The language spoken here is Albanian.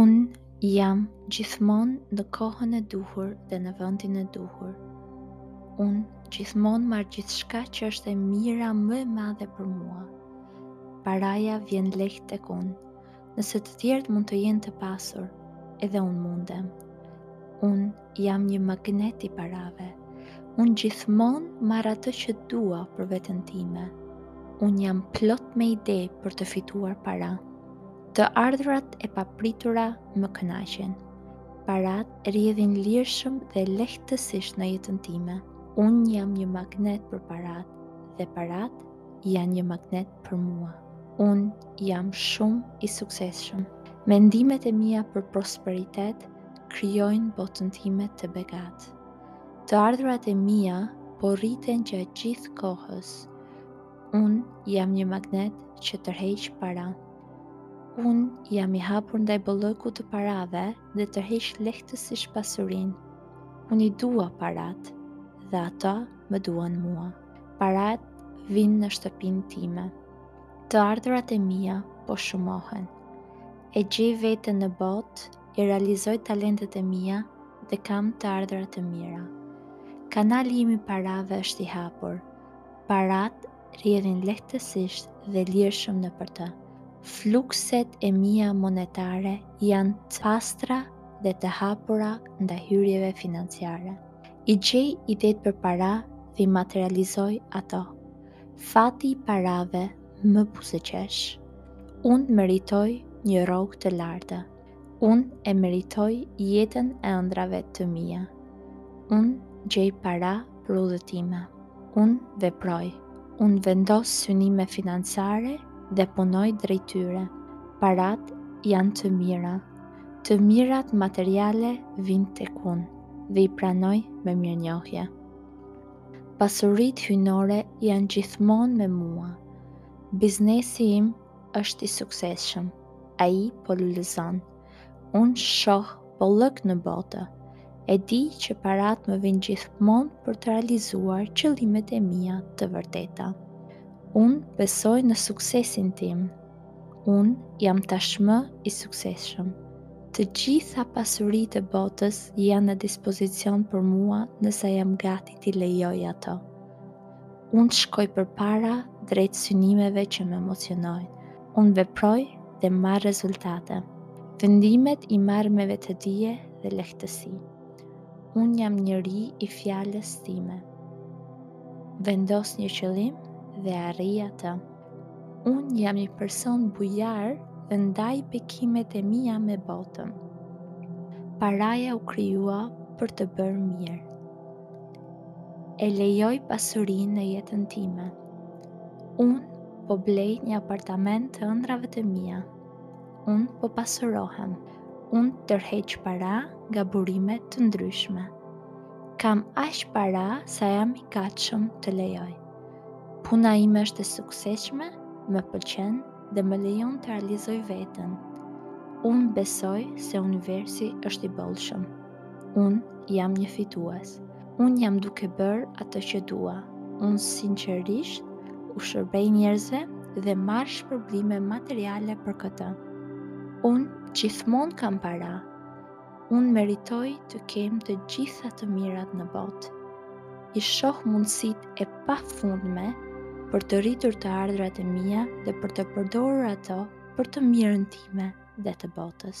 Unë jam gjithmonë në kohën e duhur dhe në vendin e duhur. Unë gjithmonë marr gjithçka që është e mira më e madhe për mua. Paraja vjen lehtë tek unë. Nëse të tjerët mund të jenë të pasur, edhe unë mundem. Unë Jam një magnet i parave. Unë gjithmonë marr atë që dua për veten time. Unë jam plot me ide për të fituar para. Të ardhurat e papritura më kënaqin. Paratë rrjedhin lirshëm dhe lehtësisht në jetën time. Unë jam një magnet për paratë dhe paratë janë një magnet për mua. Unë jam shumë i suksesshëm. Mendimet e mia për prosperitet krijojnë botën time të begatë. Të ardhurat e mia po rriten gjatë gjithë kohës. Unë jam një magnet që tërheq para. Unë jam i hapur ndaj bollëkut të parave dhe tërheq lehtësisht pasurinë. Unë i dua paratë dhe ata më duan mua. Paratë vijnë në shtëpinë time. Të ardhurat e mia po shumohen. E gjej veten në botë i realizoj talentet e mia dhe kam të ardhura të mira. Kanali im i parave është i hapur. Paratë rrjedhin lehtësisht dhe lirshëm nëpër të. Flukset e mia monetare janë të pastra dhe të hapura ndaj hyrjeve financiare. I gjej idetë për para dhe i materializoj ato. Fati i parave më buzëqesh. Unë meritoj një rrogë të lartë. Unë e meritoj jetën e ëndrrave të mia. Unë gjej para për udhëtime. Unë veproj. Unë vendos synime financiare dhe punoj drejt tyre. Paratë janë të mira. Të mirat materiale vijnë tek unë dhe i pranoj me mirënjohje. Pasuritë hyjnore janë gjithmonë me mua. Biznesi im është i suksesshëm. Ai po lulëzon. Unë shoh bollëk në botë. E di që paratë më vijnë gjithmonë për të realizuar qëllimet e mia të vërteta. Unë besoj në suksesin tim. Unë jam tashmë i suksesshëm. Të gjitha pasuritë e botës janë në dispozicion për mua nëse jam gati t'i lejoj ato. Unë shkoj përpara drejt synimeve që më emocionojnë. Unë veproj dhe marr rezultate. Vendimet i marr me vetëdije dhe lehtësi. Unë jam njeri i fjalës time. Vendos një qëllim dhe arrij atë. Unë jam një person bujar dhe ndaj bekimet e mia me botën. Paraja u krijua për të bërë mirë. E lejoj pasurinë në jetën time. Unë po blej një apartament të ëndrrave të mia. Unë po pasurohem. Unë tërheq para nga burime të ndryshme. Kam aq para sa jam i gatshëm të lejoj. Puna ime është e suksesshme, më pëlqen dhe më lejon të realizoj veten. Unë besoj se universi është i bollshëm. Unë jam një fitues. Unë jam duke bërë atë që dua. Unë sinqerisht u shërbej njerëzve dhe marr shpërblime materiale për këtë. Unë gjithmonë kam para. Unë meritoj të kem të gjitha të mirat në botë. I shoh mundësitë e pafundme për të rritur të ardhurat e mia dhe për të përdorur ato për të mirën time dhe të botës.